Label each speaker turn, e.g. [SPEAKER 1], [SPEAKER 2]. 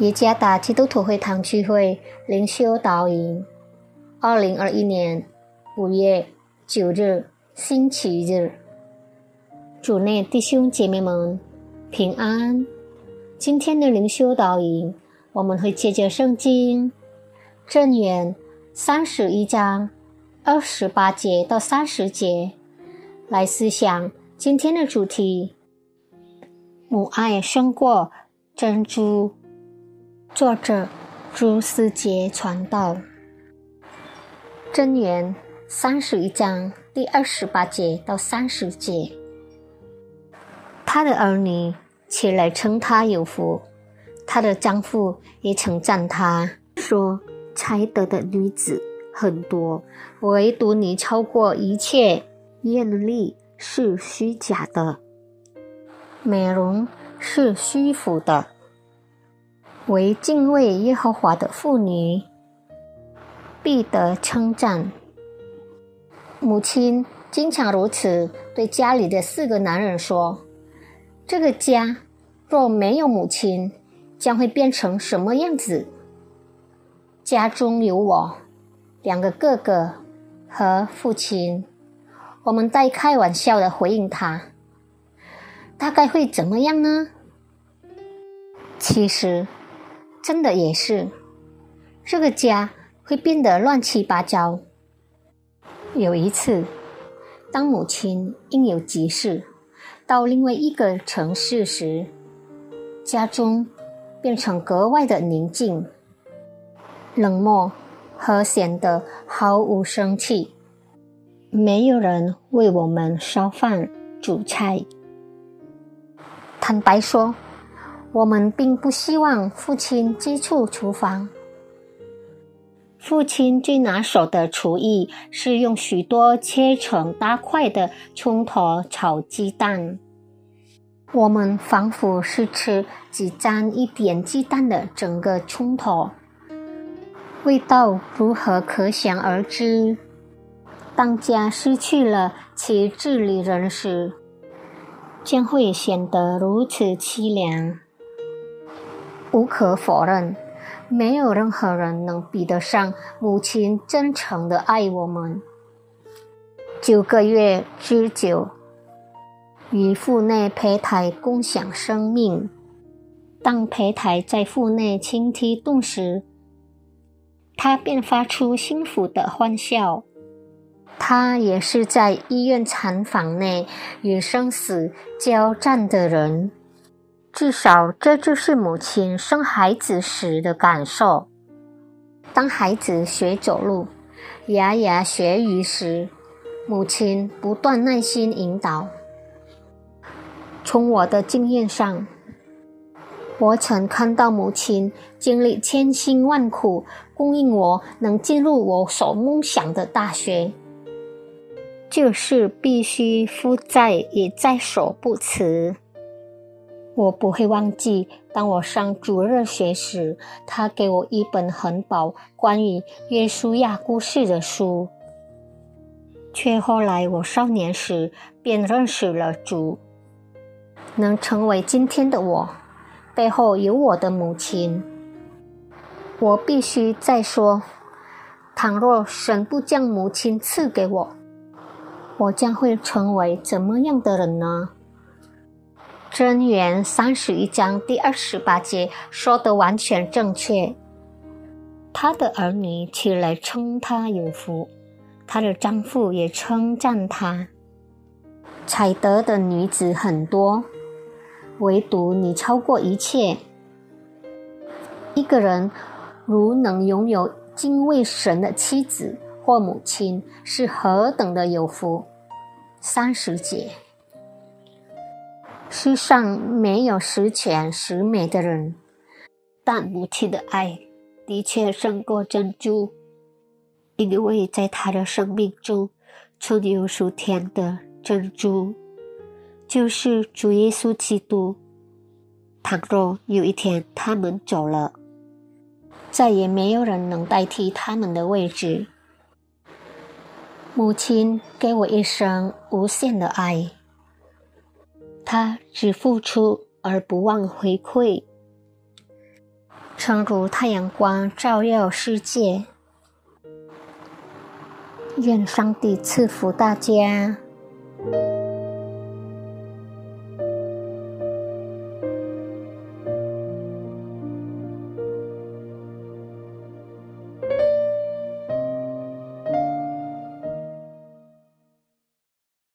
[SPEAKER 1] 耶加达基督徒会堂聚会灵修导引，二零二一年五月九日星期日，主内弟兄姐妹们平安。今天的灵修导引，我们会借着圣经正言三十一章二十八节到三十节来思想今天的主题：母爱胜过珍珠。作者朱思杰传道。真言三十一章第二十八节到三十节，他的儿女。起来称她有福，她的丈夫也称赞她，说：“才德的女子很多，唯独你超过一切。艳丽是虚假的，美容是虚浮的。为敬畏耶和华的妇女，必得称赞。”母亲经常如此对家里的四个男人说。这个家若没有母亲，将会变成什么样子？家中有我，两个哥哥和父亲，我们带开玩笑的回应他，大概会怎么样呢？其实，真的也是，这个家会变得乱七八糟。有一次，当母亲因有急事。到另外一个城市时，家中变成格外的宁静、冷漠和显得毫无生气。没有人为我们烧饭、煮菜。坦白说，我们并不希望父亲接触厨房。父亲最拿手的厨艺是用许多切成大块的葱头炒鸡蛋。我们仿佛是吃只沾一点鸡蛋的整个葱头，味道如何可想而知。当家失去了其治理人时，将会显得如此凄凉。无可否认。没有任何人能比得上母亲真诚的爱我们。九个月之久，与腹内胚胎共享生命。当胚胎在腹内轻踢动时，他便发出幸福的欢笑。他也是在医院产房内与生死交战的人。至少这就是母亲生孩子时的感受。当孩子学走路、牙牙学语时，母亲不断耐心引导。从我的经验上，我曾看到母亲经历千辛万苦，供应我能进入我所梦想的大学，就是必须负债也在所不辞。我不会忘记，当我上主日学时，他给我一本很薄关于约书亚故事的书。却后来我少年时便认识了主，能成为今天的我，背后有我的母亲。我必须再说，倘若神不将母亲赐给我，我将会成为怎么样的人呢？真言三十一章第二十八节说的完全正确。他的儿女起来称他有福，他的丈夫也称赞他。采德的女子很多，唯独你超过一切。一个人如能拥有敬畏神的妻子或母亲，是何等的有福。三十节。世上没有十全十美的人，但母亲的爱的确胜过珍珠，因为在他的生命中存有属天的珍珠，就是主耶稣基督。倘若有一天他们走了，再也没有人能代替他们的位置。母亲给我一生无限的爱。他只付出而不忘回馈。诚如太阳光照耀世界。愿上帝赐福大家。